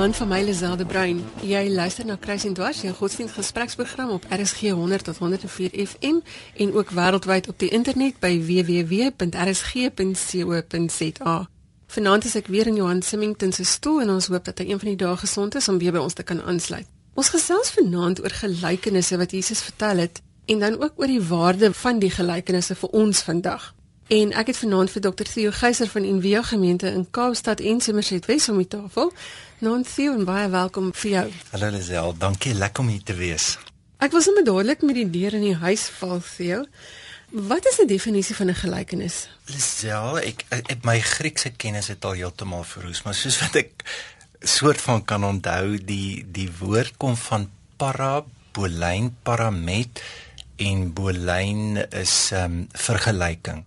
Vanaand van my Liselde Bruin. Jy luister na Kruis en Dwars, jou godsdienst gespreksprogram op RSG 100 tot 104 FM en ook wêreldwyd op die internet by www.rsg.co.za. Vanaand is ek weer in Johan Symington se stoel en ons hoop dat hy een van die dae gesond is om weer by ons te kan aansluit. Ons gesels vanaand oor gelykenisse wat Jesus vertel het en dan ook oor die waarde van die gelykenisse vir ons vandag. En ek het vanaand vir Dr. Theo Geyser van Envia gemeente in Kaapstad en Somerset Wes om die tafel. Theo, en baie welkom vir jou. Hallo Lisel, dankie, lekker om hier te wees. Ek was sommer dadelik met die deur in die huis val, Theo. Wat is 'n definisie van 'n gelykenis? Lisel, ek, ek, ek my Griekse kennis het al heeltemal verroes, maar soos wat ek soort van kan onthou, die die woord kom van parabolein, paramet en bolein is 'n um, ehm, vergelyking.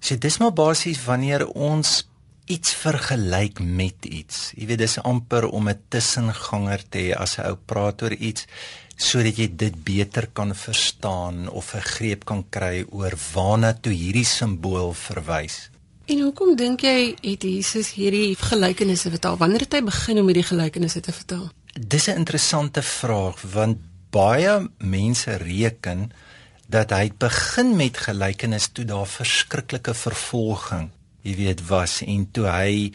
So dis maar basies wanneer ons iets vergelyk met iets. Jy weet dis amper om 'n tussenganger te hê as 'n ou praat oor iets sodat jy dit beter kan verstaan of 'n greep kan kry oor waarna toe hierdie simbool verwys. En hoekom dink jy het Jesus hierdie gelykenisse vertel? Wanneer het hy begin om hierdie gelykenisse te vertel? Dis 'n interessante vraag want baie mense reken dat hy begin met gelykenis toe daar verskriklike vervolging, jy weet, was en toe hy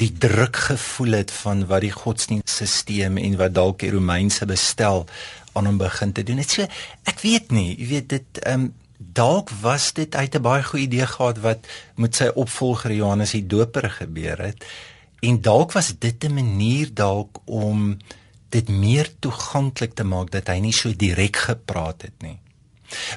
die druk gevoel het van wat die godsdienstelsel en wat dalk die Romeinse bestel aan hom begin te doen. Dit so ek weet nie, jy weet dit ehm um, dalk was dit uit 'n baie goeie idee gehad wat met sy opvolger Johannes die Doper gebeur het en dalk was dit 'n manier dalk om dit meer toeganklik te maak dat hy nie so direk gepraat het nie.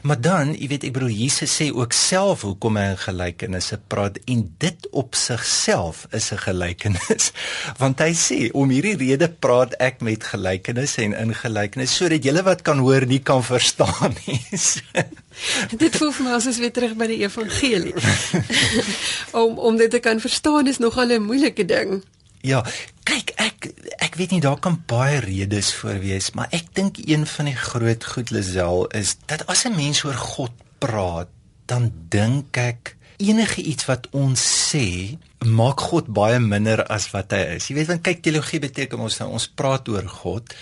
Maar dan, jy weet, ek bedoel Jesus sê ook self hoekom hy in gelykenisse praat en dit op sigself is 'n gelykenis. Want hy sê om hierdie rede praat ek met gelykenisse en in gelykenisse sodat julle wat kan hoor nie kan verstaan nie. dit voel vir my as ons weer terug by die evangelie. om om dit te kan verstaan is nogal 'n moeilike ding. Ja, ek weet nie daar kan baie redes voor wees, maar ek dink een van die groot goed Lisel is dat as 'n mens oor God praat, dan dink ek enige iets wat ons sê maak God baie minder as wat hy is. Jy weet want kyk teologie beteken ons nou ons praat oor God,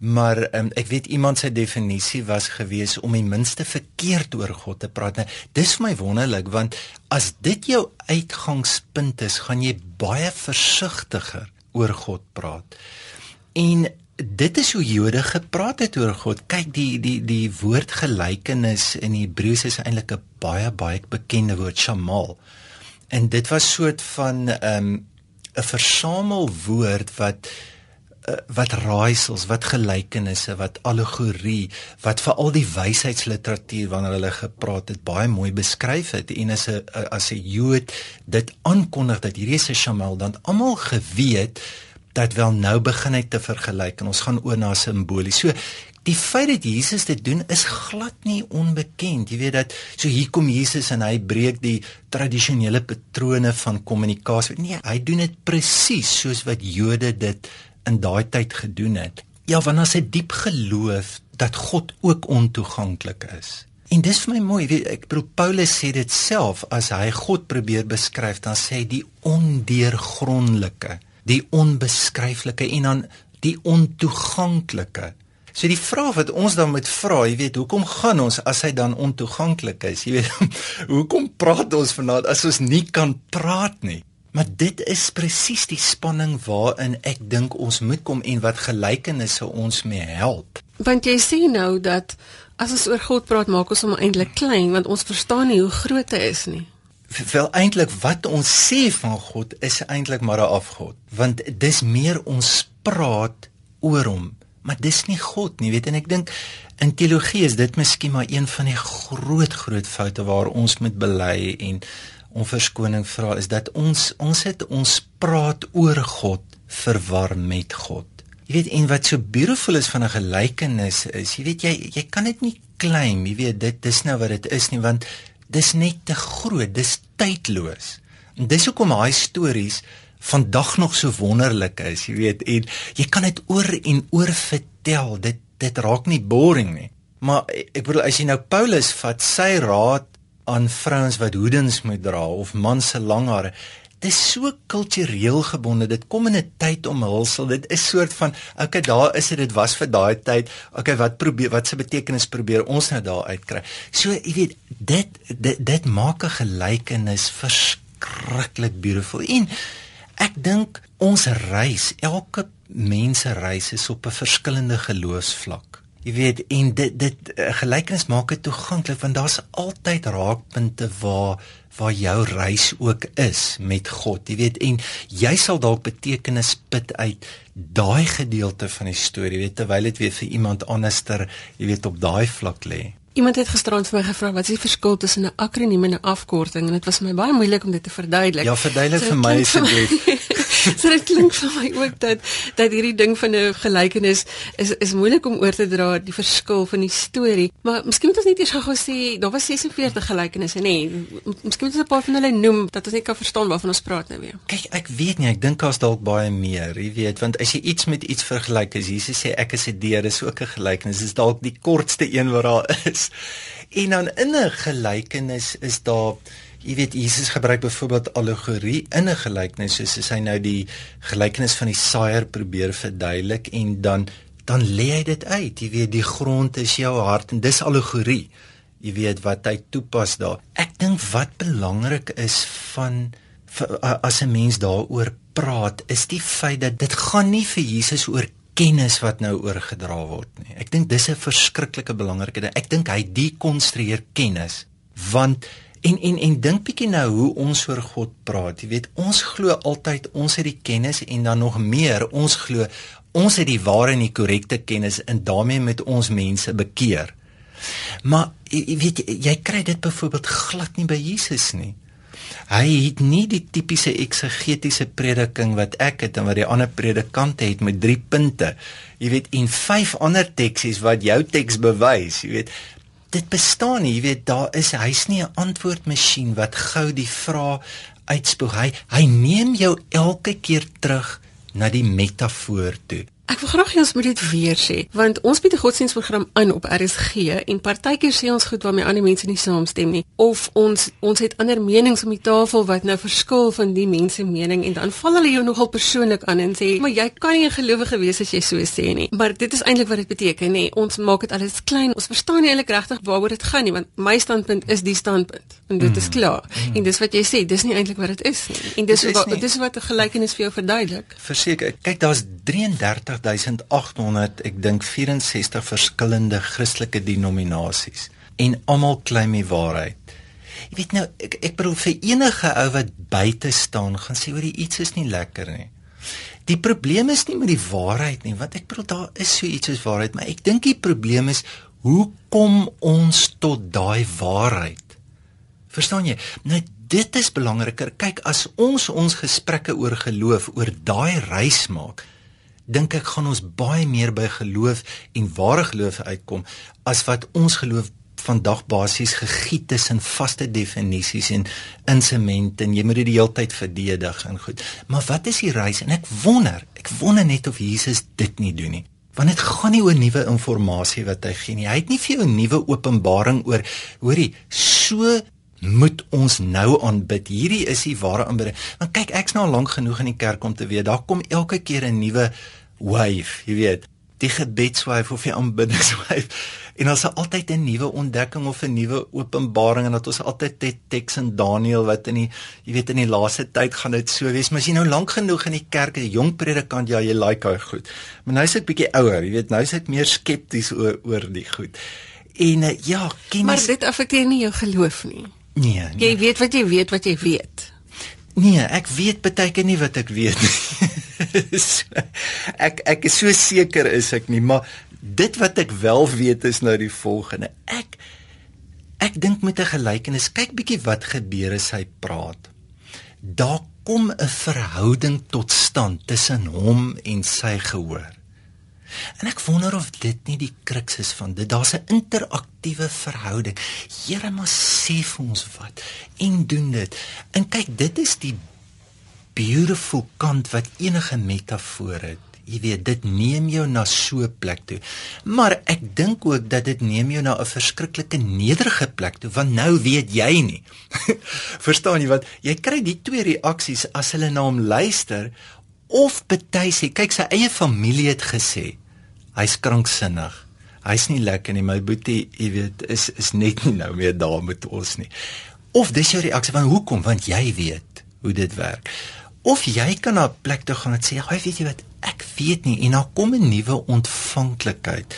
Maar um, ek weet iemand se definisie was gewees om die minste verkeerd oor God te praat. Nou, dis vir my wonderlik want as dit jou uitgangspunt is, gaan jy baie versigtiger oor God praat. En dit is hoe Jode gepraat het oor God. Kyk die die die woord gelykenis in Hebreëus is eintlik 'n baie baie bekende woord shamal. En dit was soort van 'n um, 'n versamelwoord wat Eh, wat raaisels, wat gelykenisse, wat allegorie, wat vir al die wysheidsliteratuur wanneer hulle gepraat het baie mooi beskryf het en as 'n as 'n Jood dit aankondig dat hierdie is 'n shamal dan almal geweet dat wel nou begin hy te vergelyk en ons gaan oor na simbolie. So die feit dat Jesus dit doen is glad nie onbekend. Jy weet dat so hier kom Jesus en hy breek die tradisionele patrone van kommunikasie. Nee, hy doen dit presies soos wat Jode dit in daai tyd gedoen het. Ja, want as 'n diep geloof dat God ook ontoeganklik is. En dis vir my mooi, weet ek bedoel Paulus sê dit self as hy God probeer beskryf, dan sê hy die ondeurgrondelike, die onbeskryflike en dan die ontoeganklike. So die vraag wat ons dan moet vra, jy weet, hoekom gaan ons as hy dan ontoeganklik is? Jy weet, hoekom praat ons vanaand as ons nie kan praat nie? Maar dit is presies die spanning waarin ek dink ons moet kom en wat gelykenisse ons mee help. Want jy sien nou dat as ons oor God praat, maak ons hom eintlik klein want ons verstaan nie hoe groot hy is nie. Wel eintlik wat ons sê van God is eintlik maar 'n afgod, want dis meer ons praat oor hom, maar dis nie God nie, weet en ek dink in teologie is dit miskien maar een van die groot groot foute waar ons moet bely en om verskoning vra is dat ons ons het ons praat oor God verwar met God. Jy weet en wat so beautiful is van 'n gelykenis is, jy weet jy jy kan dit nie claim, jy weet dit dis nou wat dit is nie want dis net te groot, dis tydloos. En dis hoekom daai stories vandag nog so wonderlik is, jy weet en jy kan dit oor en oor vertel. Dit dit raak nie boring nie. Maar ek bedoel as jy nou Paulus vat, sy raad aan vrouens wat hoedens moet dra of mans se lang hare dis so kultureel gebonde. Dit kom in 'n tyd omhulsel. Dit is soort van okay, daar is dit, dit was vir daai tyd. Okay, wat probeer wat se betekenis probeer ons nou daar uitkry? So, jy weet, dit dit dit maak 'n gelykenis verskriklik beautiful. En ek dink ons reis, elke mens se reis is op 'n verskillende geloofsvlak. Jy weet, en dit dit gelykenis maak dit toeganklik want daar's altyd raakpunte waar waar jou reis ook is met God. Jy weet en jy sal dalk betekenis put uit daai gedeelte van die storie, weet terwyl dit weer vir iemand anderster, jy weet op daai vlak lê. Iemand het gisterand vir my gevra wat is die verskil tussen 'n akroniem en 'n afkorting en dit was vir my baie moeilik om dit te verduidelik. Ja, verduidelik so, vir my asseblief. so dit klink vir my ook dat dat hierdie ding van 'n gelykenis is is moeilik om oor te dra die verskil van die storie. Maar miskien moet ons net eers gou sê daar was 46 gelykenisse nê. Nee, miskien moet ons 'n paar van hulle noem dat ons net kan verstaan waarvan ons praat nou weer. Kyk, ek weet nie, ek dink daar's dalk baie meer, jy weet, want as jy iets met iets vergelyk, as Jesus sê ek is 'n deur, is ook 'n gelykenis. Dis dalk die kortste een wat daar is. En dan in 'n gelykenis is daar Jy weet Jesus gebruik byvoorbeeld allegorie in 'n gelykenis soos as hy nou die gelykenis van die saaier probeer verduidelik en dan dan lê hy dit uit. Jy weet die grond is jou hart en dis allegorie. Jy weet wat hy toepas daar. Ek dink wat belangrik is van as 'n mens daaroor praat, is die feit dat dit gaan nie vir Jesus oor kennis wat nou oorgedra word nie. Ek dink dis 'n verskriklike belangrike ding. Ek dink hy dekonstrueer kennis want En en en dink bietjie nou hoe ons oor God praat. Jy weet, ons glo altyd ons het die kennis en dan nog meer, ons glo ons het die ware en die korrekte kennis en daarmee met ons mense bekeer. Maar jy weet jy kry dit byvoorbeeld glad nie by Jesus nie. Hy het nie die tipiese eksegetiese prediking wat ek het en wat die ander predikante het met 3 punte. Jy weet en vyf ander teksies wat jou teks bewys, jy weet dit bestaan nie, jy weet daar is hy's nie 'n antwoordmasjien wat gou die vrae uitspoeg. Hy hy neem jou elke keer terug na die metafoor toe Ek wil graag hê ons moet dit weer sê, want ons bied 'n godsdienstprogram aan op RSG en partykeer sê ons goed waarmee ander mense nie saamstem nie of ons ons het ander menings om die tafel wat nou verskil van die mense mening en dan val hulle jou nogal persoonlik aan en sê, "Maar jy kan nie 'n gelowige wees as jy so sê nie." Maar dit is eintlik wat dit beteken, nê. Ons maak dit alles klein. Ons verstaan nie eintlik regtig waaroor dit gaan nie, want my standpunt is die standpunt en dit mm. is klaar. Mm. En dis wat jy sê, dis nie eintlik wat dit is nie. En dis wat dis wat 'n gelykenis vir jou verduidelik. Verseker, kyk, daar's 33 3800 ek dink 64 verskillende Christelike denominasies en almal claim die waarheid. Jy weet nou ek ek bedoel vir enige ou wat buite staan gaan sê oor iets is nie lekker nie. Die probleem is nie met die waarheid nie, want ek bedoel daar is so iets as waarheid, maar ek dink die probleem is hoe kom ons tot daai waarheid? Verstaan jy? Nou dit is belangriker. Kyk, as ons ons gesprekke oor geloof oor daai reis maak, dink ek gaan ons baie meer by geloof en ware geloof uitkom as wat ons geloof vandag basies gegiet in vaste definisies en insemente en jy moet dit die hele tyd verdedig en goed. Maar wat is die reis? En ek wonder, ek wonder net of Jesus dit nie doen nie. Want dit gaan nie oor nuwe inligting wat hy gee nie. Hy het nie vir jou 'n nuwe openbaring oor hoorie, so moet ons nou aanbid. Hierdie is die ware aanbidding. Want kyk, ek's nou al lank genoeg in die kerk om te weet daar kom elke keer 'n nuwe wave, jy weet, die gebedswave of die aanbiddingswave. En ons het altyd 'n nuwe ontdekking of 'n nuwe openbaring en dat ons altyd het teks in Daniël wat in die jy weet in die laaste tyd gaan dit so wees. Maar as jy nou lank genoeg in die kerk, 'n jong predikant, ja, jy like hy goed. Maar nou is ek bietjie ouer, jy weet, nou is ek meer skepties oor oor die goed. En uh, ja, kennis Maar dit affekteer nie jou geloof nie. Nee, nee. Jy weet wat jy weet wat jy weet. Nee, ek weet baie keer nie wat ek weet nie. ek ek is so seker is ek nie, maar dit wat ek wel weet is nou die volgende. Ek ek dink met 'n gelykenis, kyk bietjie wat gebeur as hy praat. Daar kom 'n verhouding tot stand tussen hom en sy gehoor. En ek wonder of dit nie die kruks is van dit. Daar's 'n interaktiewe verhouding. Here, maar sê vir ons wat en doen dit. En kyk, dit is die beautiful kant wat enige metafoor het. Jy weet, dit neem jou na so 'n plek toe. Maar ek dink ook dat dit neem jou na 'n verskriklike nederige plek toe want nou weet jy nie. Verstaan jy wat? Jy kry die twee reaksies as hulle na hom luister of party sê, kyk sy eie familie het gesê hy's kranksinnig. Hy's nie lekker nie, my boetie, jy weet, is is net nie nou meer daar met ons nie. Of dis jou reaksie van hoekom? Want jy weet hoe dit werk. Of jy kan na 'n plek toe gaan en sê, "Ag, weet jy wat? Ek weet nie." En dan kom 'n nuwe ontvanklikheid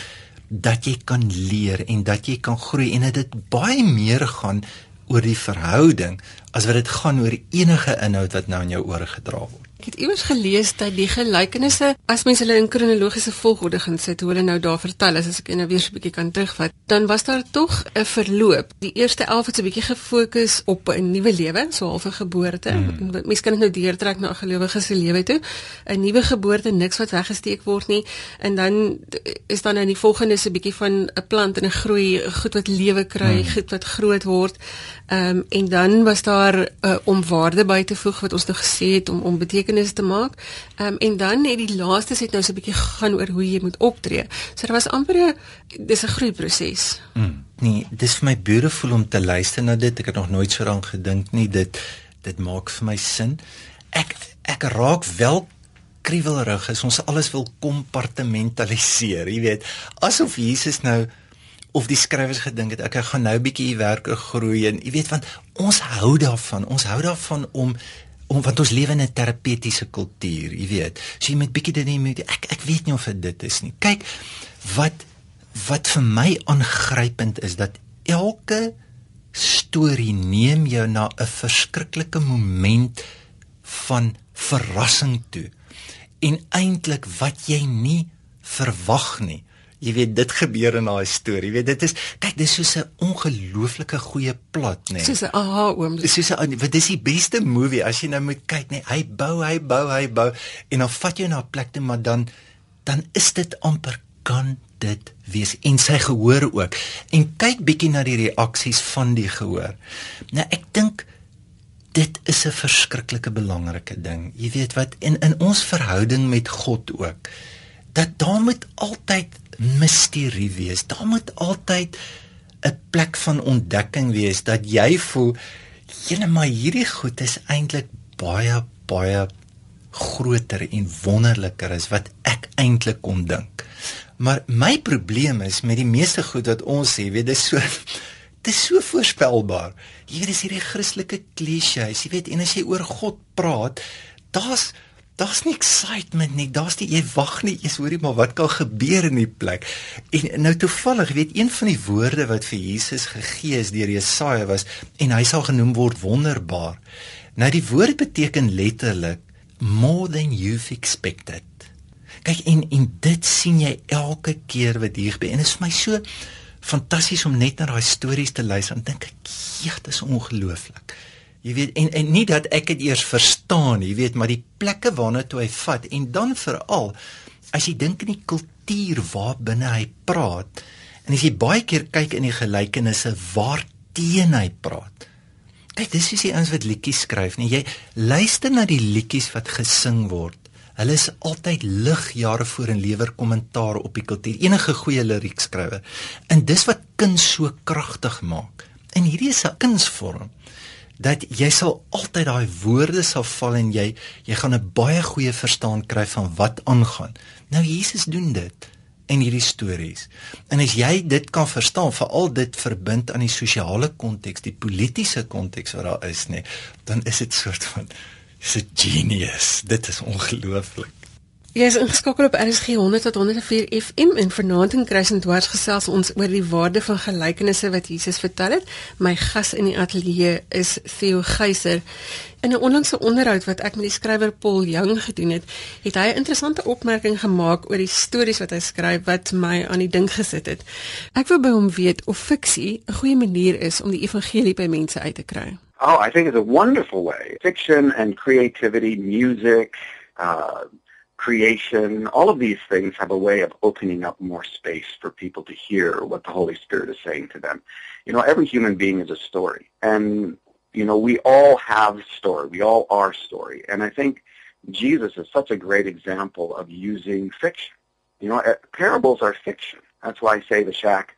dat jy kan leer en dat jy kan groei en dit baie meer gaan oor die verhouding as wat dit gaan oor enige inhoud wat nou in jou ore gedra word. Ek het iewers gelees dat die gelykenisse as mense hulle in kronologiese volgorde gaan sit, hoe hulle nou daar vertel as ek nou weer so 'n bietjie kan terugvat, dan was daar tog 'n verloop. Die eerste 11 het so 'n bietjie gefokus op 'n nuwe lewe, so half 'n geboorte. Hmm. Mense kan dit nou deurtrek na 'n gelowige se lewe toe. 'n Nuwe geboorte, niks wat weggesteek word nie. En dan is dan in die volgende so 'n bietjie van 'n plant en 'n groei, goed wat lewe kry, hmm. goed wat groot word. Ehm um, en dan was daar uh, om waarde by te voeg wat ons nou gesê het om om betekenis te maak. Ehm um, en dan het die laaste set nou so 'n bietjie gaan oor hoe jy moet optree. So daar was amper 'n dis 'n groeiproses. Mm, nee, dis vir my beautiful om te luister na dit. Ek het nog nooit so daaraan gedink nie. Dit dit maak vir my sin. Ek ek raak wel kriewelrig as ons alles wil kompartementaliseer, jy weet, asof Jesus nou of die skrywers gedink het ek gaan nou 'n bietjie hier werke groei en jy weet want ons hou daarvan ons hou daarvan om om want ons lewe in 'n terapeutiese kultuur jy weet. So jy moet bietjie dit neem ek ek weet nie of dit is nie. Kyk wat wat vir my aangrypend is dat elke storie neem jou na 'n verskriklike moment van verrassing toe. En eintlik wat jy nie verwag nie jy weet dit gebeur in daai storie. Jy weet dit is kyk dis soos 'n ongelooflike goeie plot, nê. Nee. Soos 'n aha oom. Soos 'n wat dis die beste movie as jy nou moet kyk, nê. Nee, hy bou, hy bou, hy bou en dan vat jy na 'n plek toe maar dan dan is dit amper kan dit wees en sy gehoor ook. En kyk bietjie na die reaksies van die gehoor. Nou ek dink dit is 'n verskriklike belangrike ding. Jy weet wat in in ons verhouding met God ook dat daar moet altyd misterie wees. Daar moet altyd 'n plek van ontdekking wees dat jy voel, "Jene, maar hierdie goed is eintlik baie baie groter en wonderliker as wat ek eintlik kon dink." Maar my probleem is met die meeste goed wat ons sê, weet dis so dis so voorspelbaar. Jy weet dis hierdie Christelike klisjées, jy weet, en as jy oor God praat, daar's daar's nie excitement nie. Daar's nie jy wag nie eers hoorie maar wat kan gebeur in die plek. En nou toevallig, weet een van die woorde wat vir Jesus gegee is deur Jesaja was en hy sal genoem word wonderbaar. Nou die woord beteken letterlik more than you've expected. Kyk en en dit sien jy elke keer wat hier gebeur en dit is vir my so fantasties om net na daai stories te luister en dink ek, "Ja, dit is ongelooflik." Jy weet en en nie dat ek dit eers verstaan, jy weet, maar die plekke waarna toe hy vat en dan veral as jy dink in die kultuur waar binne hy praat en as jy baie keer kyk in die gelykenisse waar teen hy praat. Kyk, dis is die ouens wat liedjies skryf, nee, jy luister na die liedjies wat gesing word. Hulle is altyd ligjare voor en lewer kommentaar op die kultuur. Enige goeie liriekskrywer. En dis wat kuns so kragtig maak. En hierdie is 'n kunsvorm dat jy sal altyd daai woorde sal val en jy jy gaan 'n baie goeie verstaan kry van wat aangaan. Nou Jesus doen dit in hierdie stories. En as jy dit kan verstaan, veral dit verbind aan die sosiale konteks, die politieke konteks wat daar is, nê, dan is dit soort van is 'n genius. Dit is ongelooflik. Jy is ingeskakel op RSG 100 tot 104 FM en vanaand in Kruis en Dwars gesels ons oor die waarde van gelykenisse wat Jesus vertel het. My gas in die ateljee is Theo Geyser. In 'n onlangse onderhoud wat ek met die skrywer Paul Young gedoen het, het hy 'n interessante opmerking gemaak oor die stories wat hy skryf wat my aan die dink gesit het. Ek wou by hom weet of fiksie 'n goeie manier is om die evangelie by mense uit te kry. Oh, I think it's a wonderful way. Fiction and creativity, music, uh creation, all of these things have a way of opening up more space for people to hear what the Holy Spirit is saying to them. You know, every human being is a story. And, you know, we all have story. We all are story. And I think Jesus is such a great example of using fiction. You know, uh, parables are fiction. That's why I say the shack,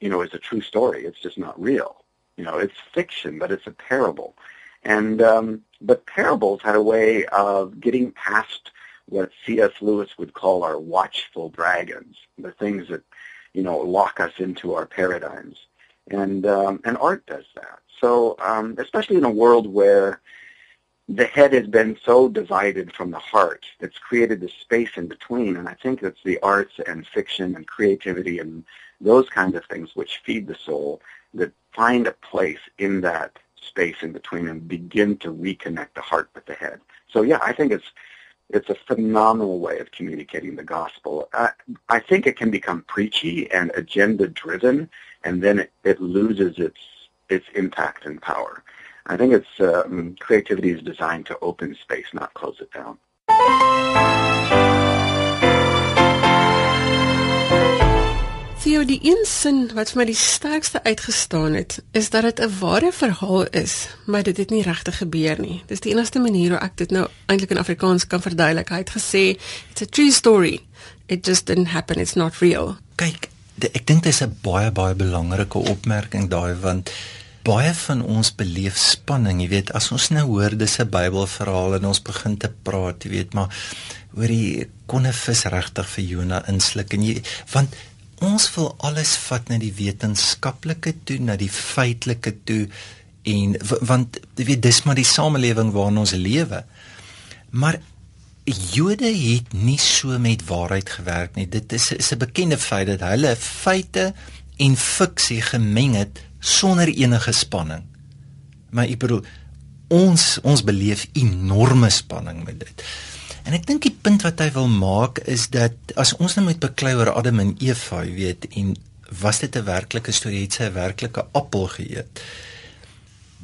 you know, is a true story. It's just not real. You know, it's fiction, but it's a parable. And um, but parables had a way of getting past what C.S. Lewis would call our watchful dragons, the things that you know lock us into our paradigms. And um, and art does that. So um, especially in a world where the head has been so divided from the heart. It's created this space in between, and I think it's the arts and fiction and creativity and those kinds of things which feed the soul that find a place in that space in between and begin to reconnect the heart with the head. So yeah, I think it's it's a phenomenal way of communicating the gospel. I, I think it can become preachy and agenda driven, and then it, it loses its its impact and power. I think it's um, creativity is designed to open space, not close it down. Theo, die een sin wat vir my die sterkste uitgestaan het, is dat dit 'n ware verhaal is, maar dit het nie regtig gebeur nie. Dis die enigste manier hoe ek dit nou eintlik in Afrikaans kan verduidelik. Hy het gesê, "It's a true story. It just didn't happen. It's not real." Kyk, ek dink dit is 'n baie baie belangrike opmerking daai want baie van ons beleef spanning, jy weet, as ons nou hoor dis 'n Bybelverhaal en ons begin te praat, jy weet, maar hoor jy kon 'n vis regtig vir Jona insluk en jy want ons wil alles vat na die wetenskaplike toe, na die feitelike toe en want jy weet dis maar die samelewing waarin ons lewe. Maar Jode het nie so met waarheid gewerk nie. Dit is is 'n bekende feit dat hulle feite en fiksie gemeng het sonder enige spanning. Maar ek bedoel ons ons beleef enorme spanning met dit. En ek dink die punt wat hy wil maak is dat as ons nou met beklei oor Adam en Eva, jy weet, en was dit 'n werklike storie, het sy 'n werklike appel geëet?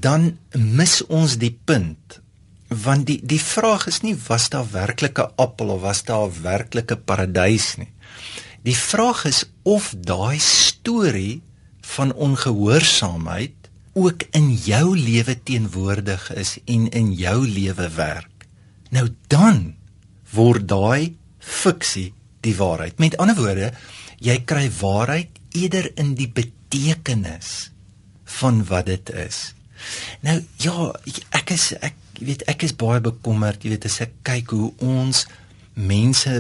Dan mis ons die punt. Want die die vraag is nie was daar werklike appel of was daar 'n werklike paradys nie. Die vraag is of daai storie van ongehoorsaamheid ook in jou lewe teenwoordig is en in jou lewe werk. Nou dan word daai fiksie die waarheid. Met ander woorde, jy kry waarheid eerder in die betekenis van wat dit is. Nou ja, ek is ek weet ek is baie bekommerd, jy weet as ek kyk hoe ons mense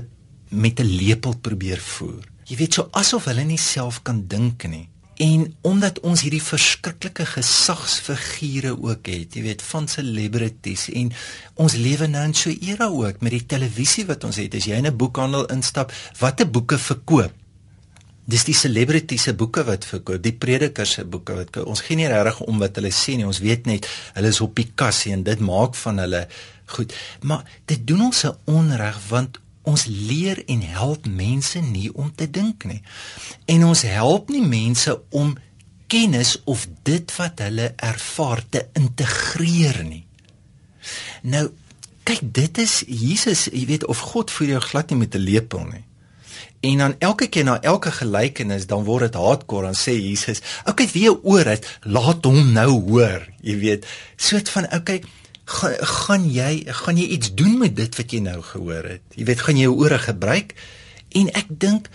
met 'n lepel probeer voer. Jy weet so asof hulle nie self kan dink nie. En omdat ons hierdie verskriklike gesagsfigure ook het, jy weet, van celebrities en ons lewe nou in so 'n era ook met die televisie wat ons het. As jy in 'n boekhandel instap, watter boeke verkoop? Dis die celebrities se boeke wat verkoop, die predikers se boeke wat verkoop. ons gee nie regtig om wat hulle sê nie. Ons weet net hulle is op die kassie en dit maak van hulle goed. Maar dit doen ons 'n onreg want ons leer en help mense nie om te dink nie. En ons help nie mense om kennis of dit wat hulle ervaar te integreer nie. Nou kyk dit is Jesus, jy weet of God vir jou glad nie met 'n lepel nie. En dan elke keer na elke gelykenis dan word dit hardcore dan sê Jesus, "Oké, okay, wie oor het, laat hom nou hoor." Jy weet, soort van, "Oké, okay, gaan gaan jy gaan jy iets doen met dit wat jy nou gehoor het. Jy weet, gaan jy jou ore gebruik? En ek dink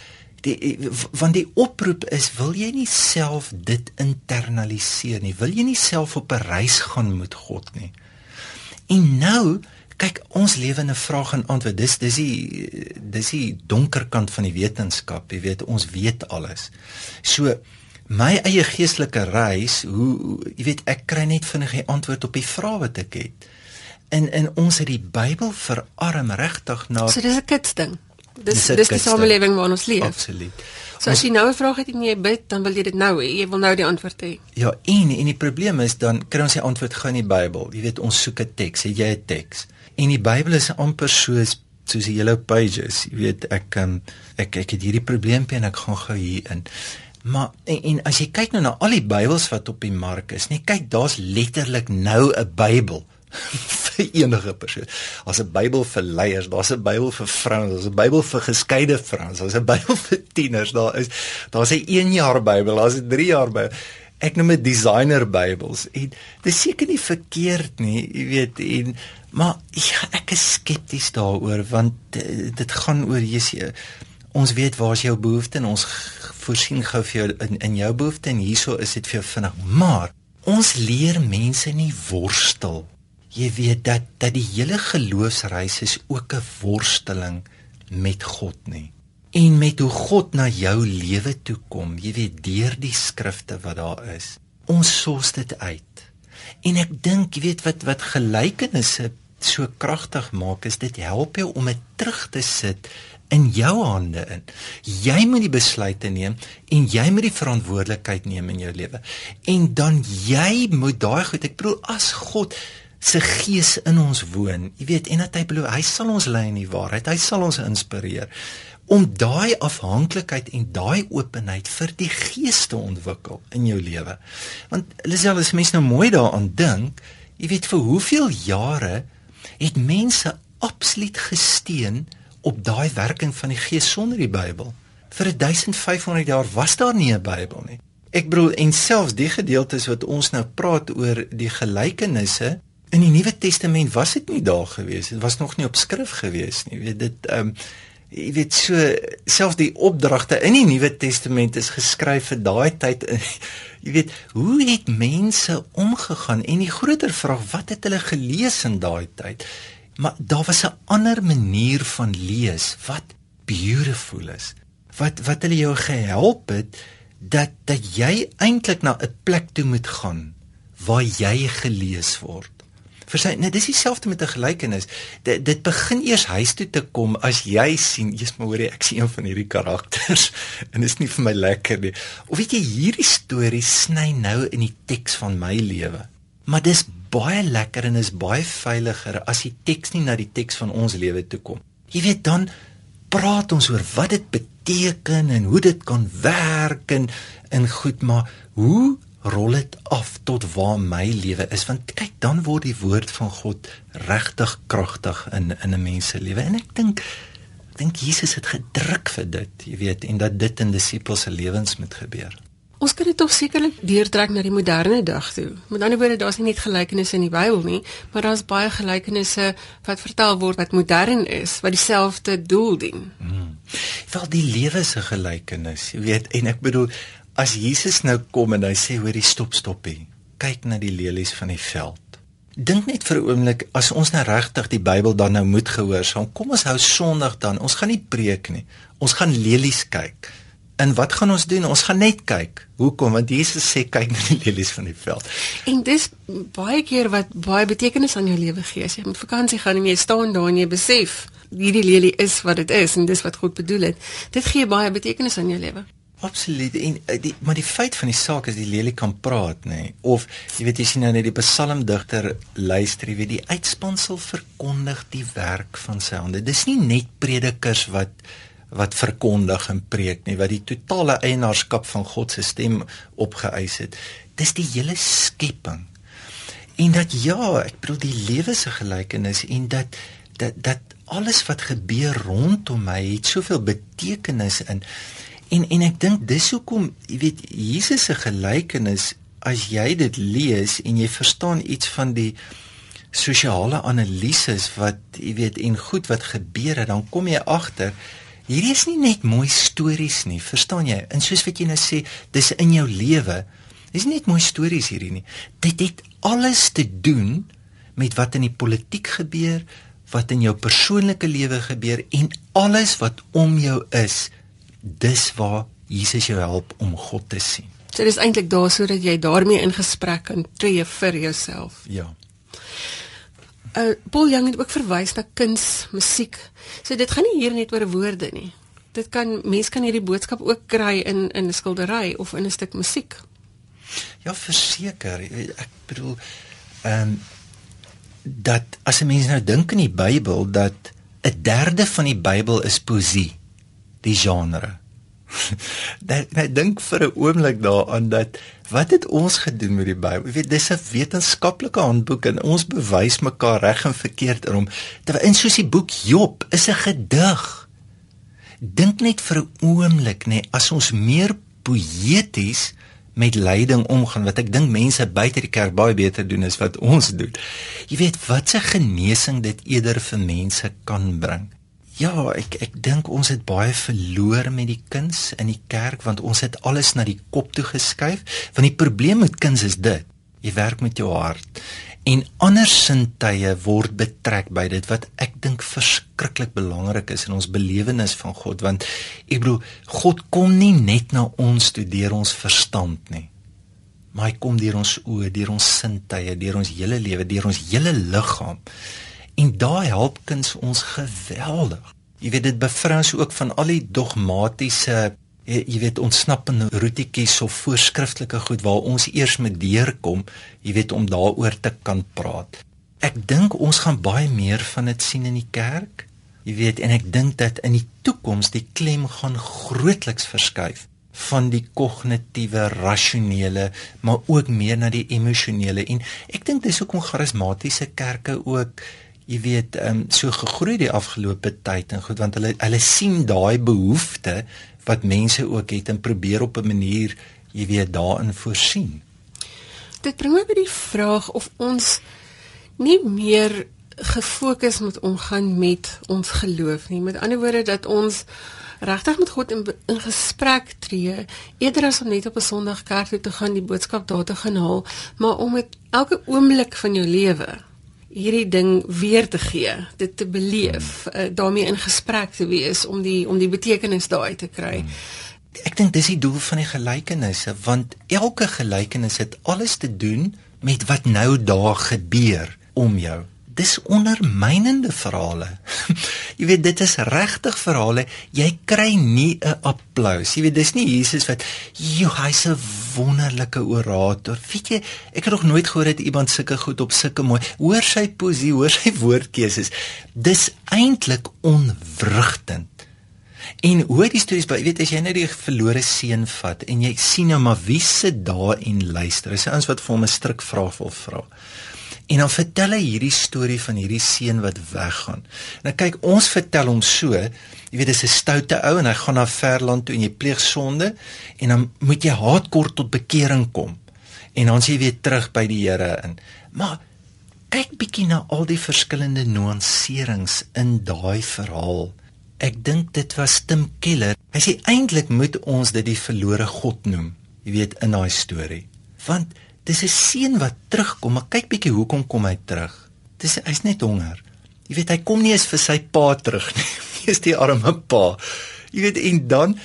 die van die oproep is wil jy nie self dit internaliseer nie. Wil jy nie self op 'n reis gaan met God nie. En nou kyk ons lewe in 'n vraag en antwoord. Dis dis die dis die donker kant van die wetenskap. Jy weet, ons weet alles. So my eie geestelike reis, hoe jy weet ek kry net vinnig die antwoord op die vrae wat ek het. In in ons het die Bybel verarm regtig na So dis 'n kits ding. Dis dis die samelewing waarin ons leef. Absoluut. So as jy nou 'n vraag het en jy bid, dan wil jy dit nou hê. Jy wil nou die antwoord hê. Ja, en en die probleem is dan kry ons die antwoord gou in die Bybel. Jy weet ons soek 'n teks, het jy 'n teks? En die Bybel is amper soos soos die yellow pages. Jy weet ek um, ek ek het hierdie probleempie en ek gaan gou hier in. Maar en, en as jy kyk nou na al die Bybels wat op die mark is, nee, kyk, daar's letterlik nou 'n Bybel vir enige persoon. Daar's 'n Bybel vir leiers, daar's 'n Bybel vir vrouens, daar's 'n Bybel vir geskeide vrouens, daar's 'n Bybel vir tieners, daar is daar's 'n 1 jaar Bybel, daar's 'n 3 jaar Bybel. ek noem dit designer Bybels en dis seker nie verkeerd nie, jy weet, en maar ja, ek is skepties daaroor want dit gaan oor Jesus. Ons weet waar is jou behoefte en ons voorsien gou vir jou in in jou behoefte en hierso is dit vir jou vinnig. Maar ons leer mense nie worstel. Jy weet dat dat die hele geloofsreis is ook 'n worsteling met God nie. En met hoe God na jou lewe toe kom, jy weet deur die skrifte wat daar is. Ons sos dit uit. En ek dink, jy weet wat wat gelykenisse so kragtig maak is dit help jou om dit terug te sit in jou hande in. Jy moet die besluite neem en jy moet die verantwoordelikheid neem in jou lewe. En dan jy moet daai goed, ek bedoel as God se gees in ons woon, jy weet en dat hy beloof hy sal ons lei in die waarheid, hy sal ons inspireer om daai afhanklikheid en daai openheid vir die gees te ontwikkel in jou lewe. Want Lisel, as mens nou mooi daaraan dink, jy weet vir hoeveel jare het mense absoluut gesteun op daai werking van die Gees sonder die Bybel. Vir 1500 jaar was daar nie 'n Bybel nie. Ek bedoel en selfs die gedeeltes wat ons nou praat oor die gelykenisse in die Nuwe Testament was dit nie daar gewees. Dit was nog nie op skrif gewees nie. Jy weet dit ehm um, jy weet so selfs die opdragte in die Nuwe Testament is geskryf vir daai tyd. Jy weet, hoe het mense omgegaan en die groter vraag, wat het hulle gelees in daai tyd? Maar daar was 'n ander manier van lees wat beautiful is. Wat wat hulle jou gehelp het dat dat jy eintlik na 'n plek toe moet gaan waar jy gelees word. Vir sy, nee, dis dieselfde met 'n gelykenis. Dit dit begin eers huis toe te kom as jy sien, jy's maar hoorie, ek sien een van hierdie karakters en dit is nie vir my lekker nie. Of weet jy hierdie storie sny nou in die teks van my lewe. Maar dis baie lekker en is baie veiliger as die teks nie na die teks van ons lewe toe kom. Jy weet dan praat ons oor wat dit beteken en hoe dit kan werk en in goed maar hoe rol dit af tot waar my lewe is? Want kyk dan word die woord van God regtig kragtig in in 'n mens se lewe. En ek dink dink Jesus het gedruk vir dit jy weet en dat dit in disippels se lewens moet gebeur Ons kan dit tog sekerlik deurtrek na die moderne dag toe. Met ander woorde, daar's nie net gelykenisse in die Bybel nie, maar daar's baie gelykenisse wat vertel word wat modern is, wat dieselfde doel dien. Hmm. Wel die lewe se gelykenis, jy weet, en ek bedoel as Jesus nou kom en hy sê hoor stop stoppie. Kyk na die lelies van die veld. Dink net vir 'n oomblik as ons nou regtig die Bybel dan nou moet gehoorsaam. Kom ons hou Sondag dan. Ons gaan nie preek nie. Ons gaan lelies kyk. En wat gaan ons doen? Ons gaan net kyk. Hoekom? Want Jesus sê kyk na die lelies van die veld. En dis baie keer wat baie betekenis aan jou lewe gee. As jy met vakansie gaan en jy staan daar en jy besef hierdie lelie is wat dit is en dis wat God bedoel het. Dit gee baie betekenis aan jou lewe. Absoluut. En eh, die maar die feit van die saak is die lelie kan praat, nê? Nee? Of jy weet jy sien nou net die psalmdigter luister, jy weet die uitspansel verkondig die werk van sy hande. Dis nie net predikers wat wat verkondig en preek nie wat die totale eienaarskap van God se stem opgeëis het. Dis die hele skepping. En dat ja ek bedoel die lewe se gelykenis en dat dat dat alles wat gebeur rondom my het soveel betekenis in. En en ek dink dis hoekom jy weet Jesus se gelykenis as jy dit lees en jy verstaan iets van die sosiale analises wat jy weet en goed wat gebeur het dan kom jy agter hierdie is nie net mooi stories nie, verstaan jy? En soos wat jy nou sê, dis in jou lewe. Dis nie net mooi stories hierdie nie. Dit het alles te doen met wat in die politiek gebeur, wat in jou persoonlike lewe gebeur en alles wat om jou is. Dis waar Jesus jou help om God te sien. So dis eintlik daar sodat jy daarmee in gesprek kan tree vir jouself. Ja. Uh Paul Young het ook verwys na kuns, musiek. So dit gaan nie hier net oor woorde nie. Dit kan mense kan hierdie boodskap ook kry in in 'n skildery of in 'n stuk musiek. Ja, verseker. Ek bedoel ehm um, dat as 'n mens nou dink in die Bybel dat 'n derde van die Bybel is poesie, die genre. dat net dink vir 'n oomblik daaraan dat wat het ons gedoen met die Bybel? Jy weet, dis 'n wetenskaplike handboek en ons bewys mekaar reg en verkeerd in hom. Terwyl in soos die boek Job is 'n gedig. Dink net vir 'n oomblik nê, nee, as ons meer poëties met lyding omgaan wat ek dink mense buite die kerk baie beter doen as wat ons doen. Jy weet wat se genesing dit eerder vir mense kan bring. Ja, ek ek dink ons het baie verloor met die kuns in die kerk want ons het alles na die kop toe geskuif. Want die probleem met kuns is dit. Jy werk met jou hart en ander sintuie word betrek by dit wat ek dink verskriklik belangrik is in ons belewenis van God want ek bedoel God kom nie net na ons toe deur ons verstand nie maar hy kom deur ons oë deur ons sintuie deur ons hele lewe deur ons hele liggaam en daai help kuns ons geweldig jy weet dit bevrou ons ook van al die dogmatiese jy, jy weet ontsnappende roetjies of voorskriftelike goed waar ons eers met deurkom, jy weet om daaroor te kan praat. Ek dink ons gaan baie meer van dit sien in die kerk. Jy weet en ek dink dat in die toekoms die klem gaan grootliks verskuif van die kognitiewe rasionele maar ook meer na die emosionele en ek dink dis hoekom charismatiese kerke ook jy weet um, so gegroei die afgelope tyd en goed want hulle hulle sien daai behoefte wat mense ook het en probeer op 'n manier jy weet daarin voorsien. Dit bring my by die vraag of ons nie meer gefokus moet omgaan met ons geloof nie. Met ander woorde dat ons regtig met God in, in gesprek tree eerder as om net op 'n Sondag kerk toe te gaan die boodskap daar te gaan haal, maar om met elke oomblik van jou lewe hierdie ding weer te gee, dit te beleef, uh, daarmee in gesprek te wees om die om die betekenis daai te kry. Hmm. Ek dink dis die doel van die gelykenisse want elke gelykenis het alles te doen met wat nou daar gebeur om jou dis ondermynende verhale. jy weet dit is regtig verhale. Jy kry nie 'n applous. Jy weet dis nie Jesus wat jy hy's 'n wonderlike orator. Weet jy, ek het nog nooit gehoor dat iemand sulke goed op sulke mooi hoor sy poesie, hoor sy woordkeuses. Dis eintlik onwrigtend. En hoe die stories by weet as jy net die verlore seun vat en jy sien nou maar wie sit daar en luister. Dis ouens wat vir hom 'n strikvraag wil vra. En dan vertel hy hierdie storie van hierdie seun wat weggaan. Nou kyk, ons vertel hom so, jy weet dis 'n stoute ou en hy gaan na verland toe en jy pleeg sonde en dan moet jy haatkort tot bekering kom. En dan sien jy weer terug by die Here in. Maar kyk bietjie na al die verskillende nuanserings in daai verhaal. Ek dink dit was Tim Keller. Hy sê eintlik moet ons dit die verlore God noem, jy weet in daai storie. Want Dis 'n seun wat terugkom, maar kyk bietjie hoekom kom hy terug? Dis hy's net honger. Jy weet hy kom nie eens vir sy pa terug nie. Hy's die arme pa. Jy weet en dan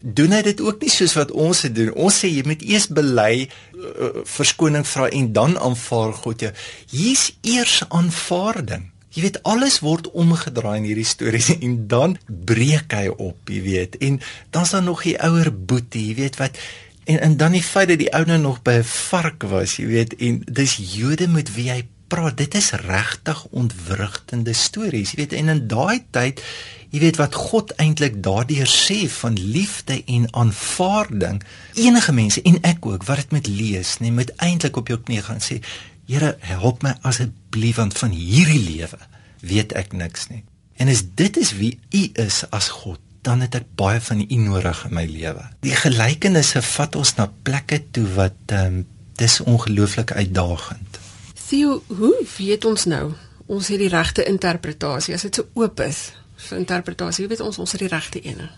doen hy dit ook nie soos wat ons dit doen. Ons sê jy moet eers bely, uh, verskoning vra en dan aanvaar God jou. Hier's eers aanvaarding. Jy weet alles word omgedraai in hierdie stories en dan breek hy op, jy weet. En dan's daar nog die ouer boetie, jy weet wat En en dan die feit dat die ou nou nog by 'n vark was, jy weet, en dis Jode met wie hy praat. Dit is regtig ontwrigtende stories, jy weet. En in daai tyd, jy weet wat God eintlik daardeur sê van liefde en aanvaarding. Enige mense en ek ook wat dit met lees, nee, moet eintlik op jou knie gaan sê, Here, help my asseblief want van hierdie lewe weet ek niks nie. En as dit is wie U is as God, dan het ek baie van u nodig in my lewe. Die gelykenisse vat ons na plekke toe wat ehm um, dis ongelooflik uitdagend. Theo, hoe weet ons nou ons het die regte interpretasie as dit so oop is vir interpretasie? Hoe weet ons ons het die regte ene?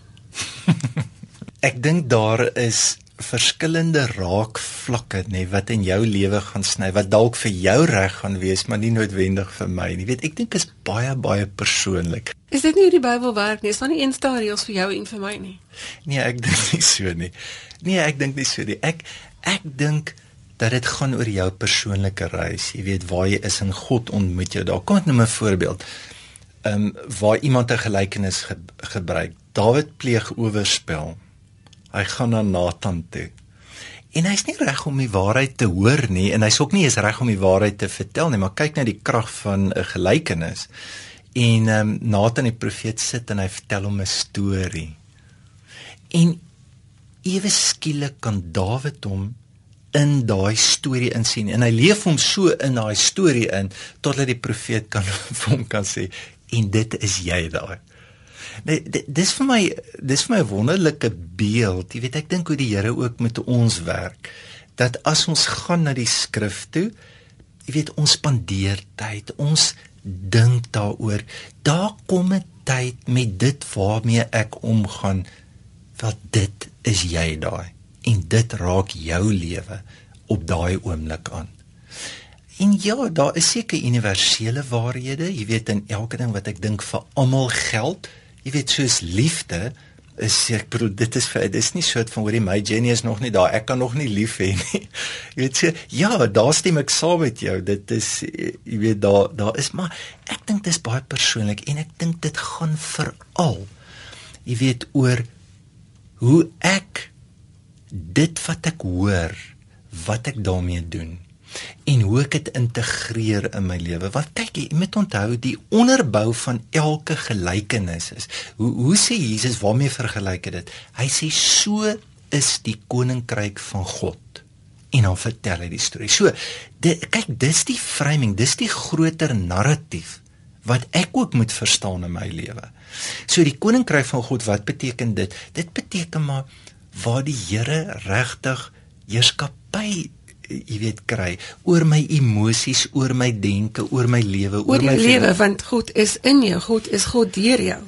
ek dink daar is verskillende raakvlakke nê wat in jou lewe gaan sny wat dalk vir jou reg gaan wees maar nie noodwendig vir my nie. Weet ek dink is baie baie persoonlik. Is dit nie hoe die Bybel werk nie? Is daar nie een stel reëls vir jou en vir my nie? Nee, ek dink nie so nie. Nee, ek dink nie so nie. Ek ek dink dat dit gaan oor jou persoonlike reis. Jy weet waar jy is en God ontmoet jou. Daar kom net 'n voorbeeld. Ehm um, waar iemand 'n gelykenis ge gebruik. Dawid pleeg oorspel Hy gaan na Nathan toe. En hy's nie reg om die waarheid te hoor nie en hy's ook nie eens reg om die waarheid te vertel nie, maar kyk net die krag van 'n gelykenis. En ehm um, Nathan die profeet sit en hy vertel hom 'n storie. En ewe skielik kan Dawid hom in daai storie insien en hy leef hom so in daai storie in totdat die profeet kan vir hom kan sê en dit is jy daai dis vir my dis vir my 'n wonderlike beeld. Jy weet ek dink hoe die Here ook met ons werk. Dat as ons gaan na die skrif toe, jy weet ons spandeer tyd, ons dink daaroor. Daar kom 'n tyd met dit waarmee ek omgaan wat dit is jy daai en dit raak jou lewe op daai oomblik aan. En ja, daar is seker universele waarhede, jy weet in elke ding wat ek dink vir almal geld. Jy weet soos liefde is ek bedoel dit is vir dis nie soort van hoorie my Jenny is nog nie daar. Ek kan nog nie lief hê nie. Jy weet so ja, daar stem ek saam met jou. Dit is jy weet daar daar is maar ek dink dit is baie persoonlik en ek dink dit gaan veral jy weet oor hoe ek dit wat ek hoor, wat ek daarmee doen en hoe ek dit integreer in my lewe. Wat kyk jy moet onthou die onderbou van elke gelykenis is. Hoe hoe sê Jesus waarmee vergelyk dit? Hy sê so is die koninkryk van God. En dan vertel hy die storie. So, dit kyk, dis die framing, dis die groter narratief wat ek ook moet verstaan in my lewe. So die koninkryk van God, wat beteken dit? Dit beteken maar waar die Here regtig heerskappy jy weet kry oor my emosies, oor my denke, oor my lewe, oor, oor my lewe want God is in jou, God is God deur jou.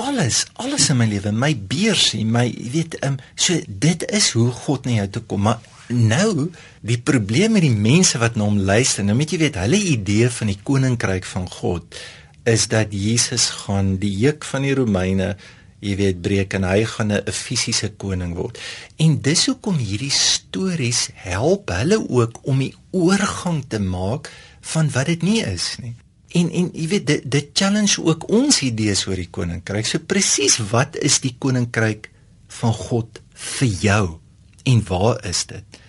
Alles, alles in my lewe, my beursie, my jy weet, um, so dit is hoe God na jou toe kom, maar nou die probleem met die mense wat na hom luister, nou moet jy weet, hulle idee van die koninkryk van God is dat Jesus gaan die juk van die Romeine jy weet breek en hy gaan 'n fisiese koning word. En dis hoekom hierdie stories help hulle ook om die oorgang te maak van wat dit nie is nie. En en jy weet dit dit challenge ook ons idees oor die koninkryk. So presies wat is die koninkryk van God vir jou en waar is dit?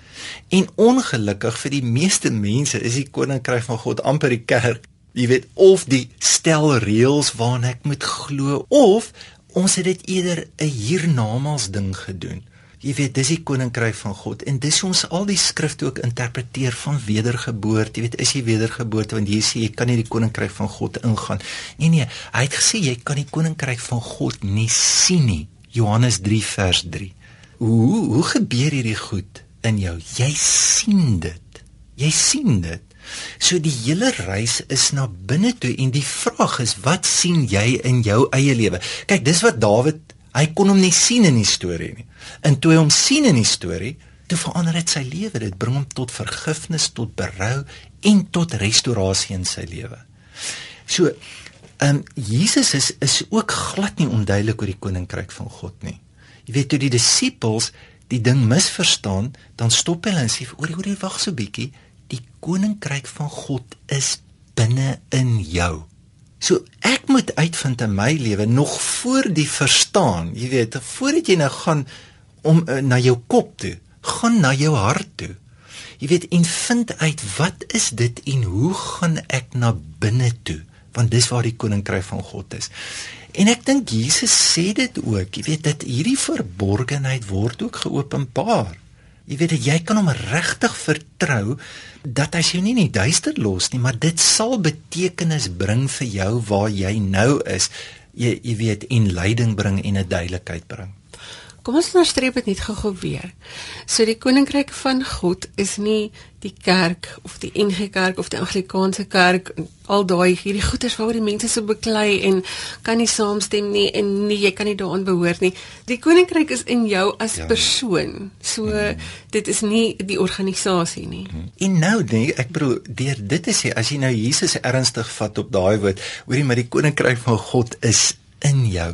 En ongelukkig vir die meeste mense is die koninkryk van God amper die kerk. Jy weet of die stel reëls waarna ek moet glo of ons het dit eerder 'n hiernamaals ding gedoen. Jy weet, dis die koninkryk van God en dis ons al die skrifte ook interpreteer van wedergeboorte. Jy weet, is jy wedergeboorte want jy sê jy kan nie die koninkryk van God ingaan. Nee nee, hy het gesê jy kan die koninkryk van God nie sien nie. Johannes 3 vers 3. Hoe hoe gebeur hierdie goed in jou? Jy sien dit. Jy sien dit. So die hele reis is na binne toe en die vraag is wat sien jy in jou eie lewe? Kyk, dis wat Dawid, hy kon hom nie sien in die storie nie. En toe hy hom sien in die storie, toe verander dit sy lewe. Dit bring hom tot vergifnis, tot berou en tot restaurasie in sy lewe. So, ehm um, Jesus is is ook glad nie onduidelik oor die koninkryk van God nie. Jy weet toe die disippels die ding misverstaan, dan stop hulle en sê, "Oor, oor, wag so bietjie die koninkryk van God is binne in jou. So ek moet uitvind in my lewe nog voor die verstaan, jy weet, voordat jy nou gaan om uh, na jou kop toe, gaan na jou hart toe. Jy weet en vind uit wat is dit en hoe gaan ek na binne toe? Want dis waar die koninkryk van God is. En ek dink Jesus sê dit ook, jy weet dat hierdie verborgenheid word ook geopenbaar. Jy weet jy kan hom regtig vertrou dat hy jou nie in die duister los nie, maar dit sal betekenis bring vir jou waar jy nou is. Jy jy weet en leiding bring en 'n duidelikheid bring. Kom ons nou streep dit net gou-gou weer. So die koninkryk van God is nie die kerk of die NG Kerk of die Anglikaanse Kerk al daai hierdie goeders waaroor die mense so beklei en kan nie saamstem nie en nee jy kan nie daaraan behoort nie. Die koninkryk is in jou as ja. persoon. So mm. dit is nie die organisasie nie. Mm. En nou nee, ek bedoel deur dit is jy as jy nou Jesus ernstig vat op daai woord, hoorie maar die koninkryk van God is in jou.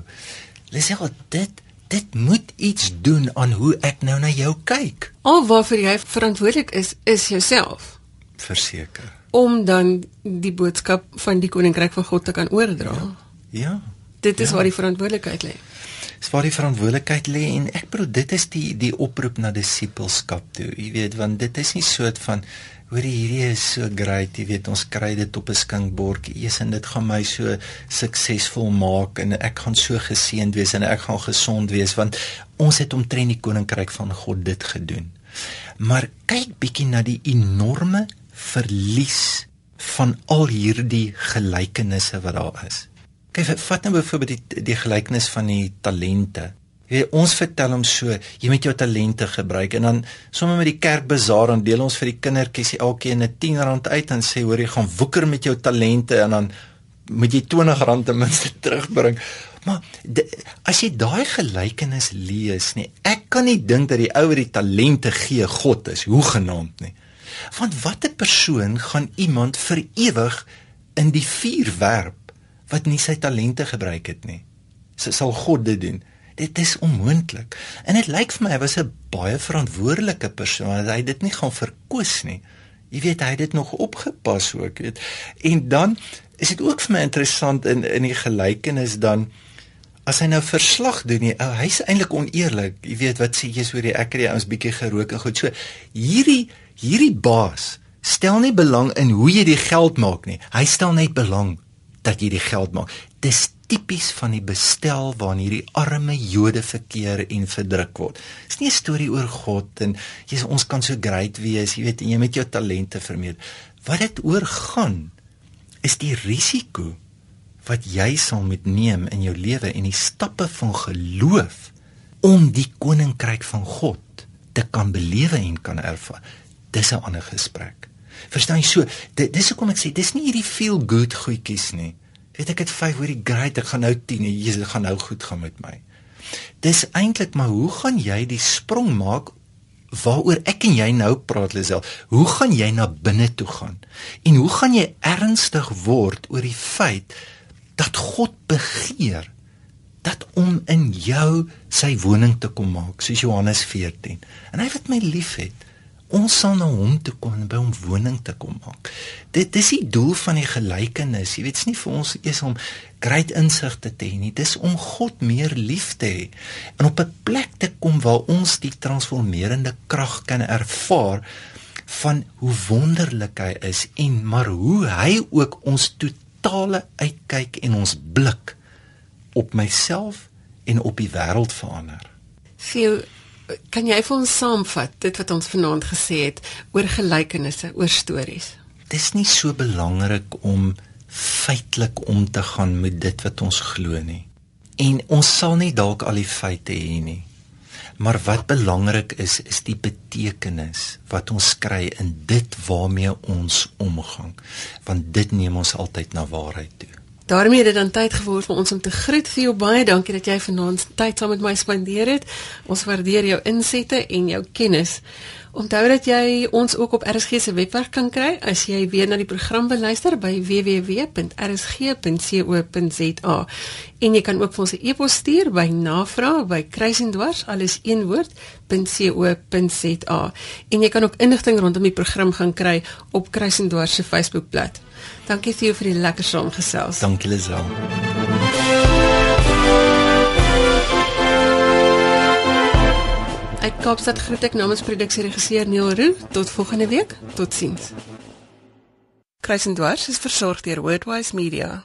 Lees jy dit dit moet iets doen aan hoe ek nou na jou kyk. Al waarvoor jy verantwoordelik is, is jouself. Verseker. Om dan die boodskap van die koninkryk van God te kan oordra. Ja. ja dit is ja. waar die verantwoordelikheid lê. Dis waar die verantwoordelikheid lê en ek bedoel dit is die die oproep na disippelskap toe. Jy weet want dit is nie soort van Hoor hierdie is so great, jy weet ons kry dit op 'n skinkbordjie. Eers en dit gaan my so suksesvol maak en ek gaan so geseënd wees en ek gaan gesond wees want ons het omtrent die koninkryk van God dit gedoen. Maar kyk bietjie na die enorme verlies van al hierdie gelykenisse wat daar is. Kyk, vat nou byvoorbeeld die die gelykenis van die talente. Weet, ons vertel hom so, jy moet jou talente gebruik en dan sommer met die kerkbazaar dan deel ons vir die kindertjies elkeen 'n 10 rand uit en sê hoor jy gaan woeker met jou talente en dan moet jy 20 rand ten minste terugbring. Maar de, as jy daai gelykenis lees, nee, ek kan nie dink dat die ou wat die talente gee God is, hoe genaamd nie. Want watter persoon gaan iemand vir ewig in die vuur werp wat nie sy talente gebruik het nie? So sal God dit doen. Dit is onmoontlik. En dit lyk vir my hy was 'n baie verantwoordelike persoon want hy het dit nie gaan verkoos nie. Jy weet hy het dit nog opgepas ook, weet. En dan is dit ook vir my interessant in in die gelykenis dan as hy nou verslag doen nie, oh, hy's eintlik oneerlik. Jy weet wat sê jy so die ek het die ouens bietjie gerook en goed so. Hierdie hierdie baas stel nie belang in hoe jy die geld maak nie. Hy stel net belang dat jy die geld maak. Dis tipies van die bestel waarin hierdie arme Jode verkeer en verdruk word. Dis nie 'n storie oor God en jy ons kan so great wees, jy weet, jy met jou talente vermeet. Wat dit oor gaan is die risiko wat jy sal moet neem in jou lewe en die stappe van geloof om die koninkryk van God te kan belewe en kan ervaar dis 'n ander gesprek. Verstaan jy so? Dit dis hoekom ek sê dis nie hierdie feel good goedjies nie. Weet ek het 5 hoor die great ek gaan nou 10 en Jesus gaan nou goed gaan met my. Dis eintlik maar hoe gaan jy die sprong maak waaroor ek en jy nou praat Lisel? Hoe gaan jy na binne toe gaan? En hoe gaan jy ernstig word oor die feit dat God begeer dat om in jou sy woning te kom maak soos Johannes 14 en hy wat my liefhet ons sal na hom toe kom en by hom woning te kom maak. Dit dis die doel van die gelykenis. Jy weet, dit is nie vir ons eers om groot insigte te hê nie. Dis om God meer lief te hê en op 'n plek te kom waar ons die transformerende krag kan ervaar van hoe wonderlik hy is en maar hoe hy ook ons totale uitkyk en ons blik op myself en op die wêreld verander. Sien kan jy vir ons saamvat dit wat ons vanaand gesê het oor gelykenisse, oor stories? Dis nie so belangrik om feitelik om te gaan met dit wat ons glo nie. En ons sal nie dalk al die feite hê nie. Maar wat belangrik is, is die betekenis wat ons kry in dit waarmee ons omgang, want dit neem ons altyd na waarheid toe. Daarmee het dit dan tyd geword vir ons om te groet jou baie dankie dat jy vanaand tyd saam met my spandeer het. Ons waardeer jou insette en jou kennis. Onthou dat jy ons ook op RSG se webwerf kan kry as jy weer na die program beluister by www.rsg.co.za. En jy kan ook vir ons 'n e-pos stuur by navraag@kruisendwars alles een woord .co.za. En jy kan ook inligting rondom die program gaan kry op Kruisendwars se Facebookblad. Dankie vir jou vir die lekker saamgesels. Dankie Lisel. Uit Kaapstad groet ek namens produksieregisseur Neil Roo. Tot volgende week. Totsiens. Kruisendwars is versorg deur Wordwise Media.